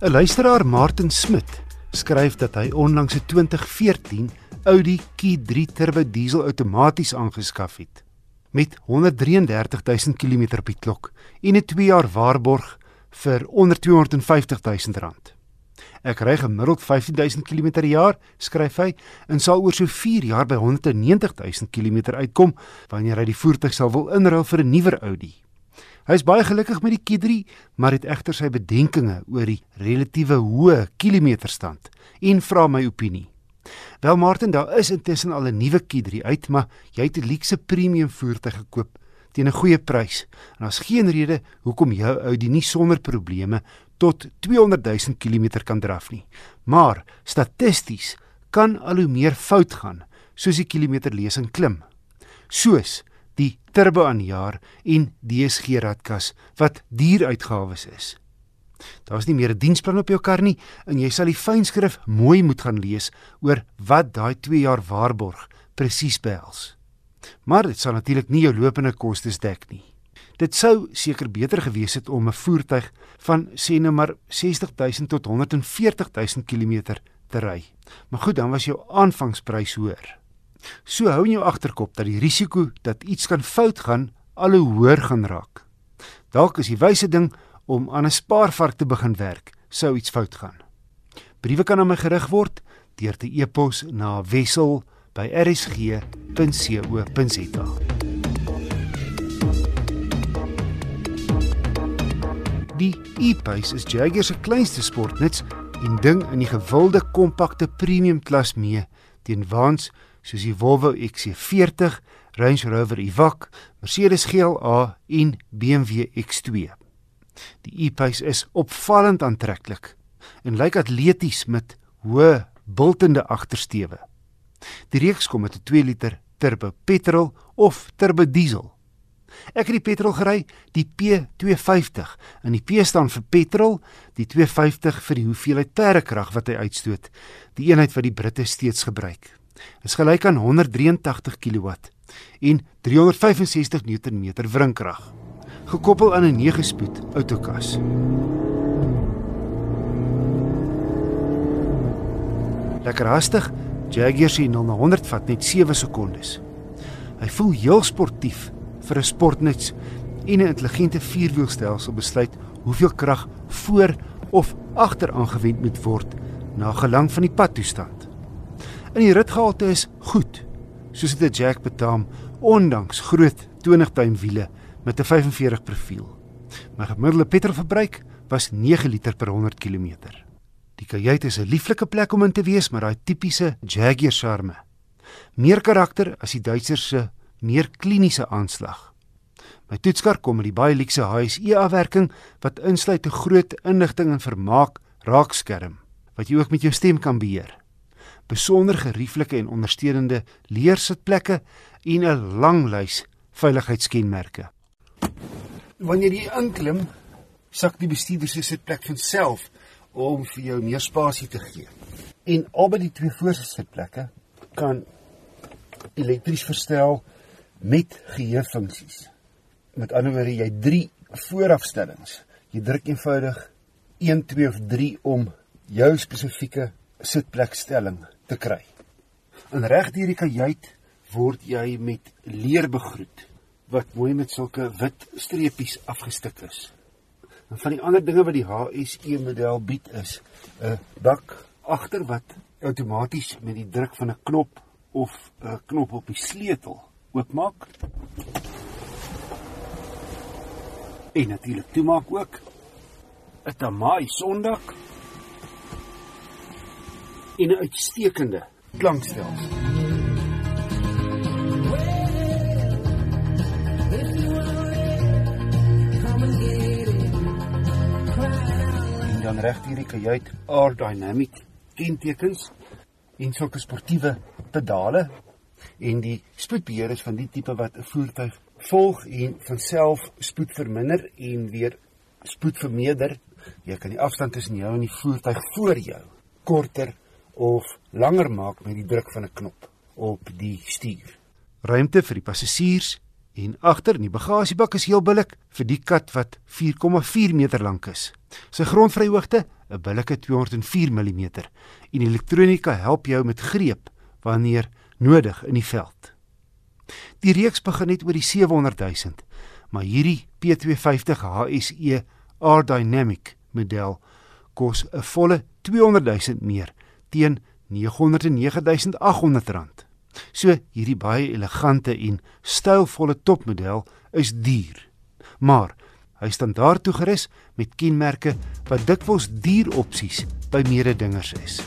'n Luisteraar, Martin Smit, skryf dat hy onlangs 'n 2014 Audi Q3 turbo diesel outomaties aangeskaf het met 133000 km op die klok en 'n 2 jaar waarborg vir onder 250000 rand. Ek ry gemiddeld 15000 km per jaar, skryf hy, en sal oor so 4 jaar by 190000 km uitkom wanneer hy die voertuig sal wil inruil vir 'n nuwer Audi. Hy is baie gelukkig met die Q3, maar het egter sy bedenkinge oor die relatiewe hoë kilometerstand en vra my opinie. Wel Martin, daar is intussen al 'n nuwe Q3 uit, maar jy het 'n luukse premium voertuig gekoop teen 'n goeie prys. En daar's geen rede hoekom jou Audi nie sonder probleme tot 200 000 km kan draf nie. Maar statisties kan al hoe meer fout gaan soos die kilometerlesing klim. Soos die turbo aanjaar en DSG radkas wat duur uitgawes is. Daar's nie meer 'n diensplan op jou kar nie en jy sal die fynskrif mooi moet gaan lees oor wat daai 2 jaar waarborg presies behels. Maar dit sal natuurlik nie jou lopende kostes dek nie. Dit sou seker beter gewees het om 'n voertuig van sê nou maar 60000 tot 140000 km te ry. Maar goed, dan was jou aanvangsprys hoër. So hou in jou agterkop dat die risiko dat iets kan fout gaan al hoe hoër gaan raak. Dalk is die wyse ding om aan 'n spaarvark te begin werk sou iets fout gaan. Briewe kan aan my gerig word deur te e-pos na wissel@rsg.co.za. Die e-Pace is Jaguar se kleinste sportnuts en ding in die gewilde kompakte premium klas mee teen waans soos die Volvo XC40, Range Rover Evoque, Mercedes GLA en BMW X2. Die E-Pace is opvallend aantreklik en lyk atleties met hoë bultende agtersteewe. Die reeks kom met 'n 2 liter turbo petrol of turbo diesel. Ek het die petrol gery, die P250. En die P staan vir petrol, die 250 vir die hoeveelheid perdekrag wat hy uitstoot, die eenheid wat die Britte steeds gebruik is gelyk aan 183 kW en 365 Nm wrinkrag, gekoppel aan 'n 9-spoed outokas. Lekker hastig, Jaguar se 0 na 100 vat net 7 sekondes. Hy voel heel sportief vir 'n sportnuts en 'n intelligente vierwielstelsel besluit hoeveel krag voor of agter aangewend moet word na gelang van die padtoestand. In die ritgehalte is goed, soos dit 'n Jack betaam, ondanks groot 20-tuin wiele met 'n 45 profiel. My gemiddelde petrolverbruik was 9 liter per 100 km. Die kajuit is 'n lieflike plek om in te wees, maar daai tipiese Jaguar charme. Meer karakter as die Duitsers se meer kliniese aanslag. My toetskar kom met die baie luukse HSE afwerking wat insluit 'n groot inligting en vermaak raakskerm wat jy ook met jou stem kan beheer besonder gerieflike en ondersteunende leersitplekke en 'n lang lys veiligheidskenmerke. Wanneer jy inklim, sak die bestuurder se sitplek van self om vir jou meer spasie te gee. En albei die twee voorste sitplekke kan elektries verstel met geheuefunksies. Met ander woorde, jy 3 voorafstellings. Jy druk eenvoudig 1, 2 of 3 om jou spesifieke sitplekstelling te kry. En reg deur die kajuit word jy met leer begroet wat mooi met sulke wit streepies afgestik is. En van die ander dinge wat die HSE model bied is 'n dak agter wat outomaties met die druk van 'n knop of 'n knop op die sleutel oopmaak. En natuurlik toemaak ook 'n Tamai sondak en 'n uitstekende klankstelsel. En dan reg hierdie kajuit aerodynamic kentekens en sulke sportiewe pedale en die spoedbeheer is van die tipe wat 'n voertuig volg en van self spoed verminder en weer spoed vermeerder. Jy kan die afstand tussen jou en die voertuig voor jou korter of langer maak met die druk van 'n knop op die stuur. Ruimte vir die passasiers en agter in die bagasiebak is heel billik vir die kat wat 4,4 meter lank is. Sy grondvryhoogte 'n billike 204 mm en elektronika help jou met greep wanneer nodig in die veld. Die reeks begin net oor die 700 000, maar hierdie P250 HSE R Dynamic model kos 'n volle 200 000 meer teen 909800 rand. So hierdie baie elegante en stylvolle topmodel is duur. Maar hy staan daartoe gerus met kenmerke wat dikwels duur opsies by mededingers is.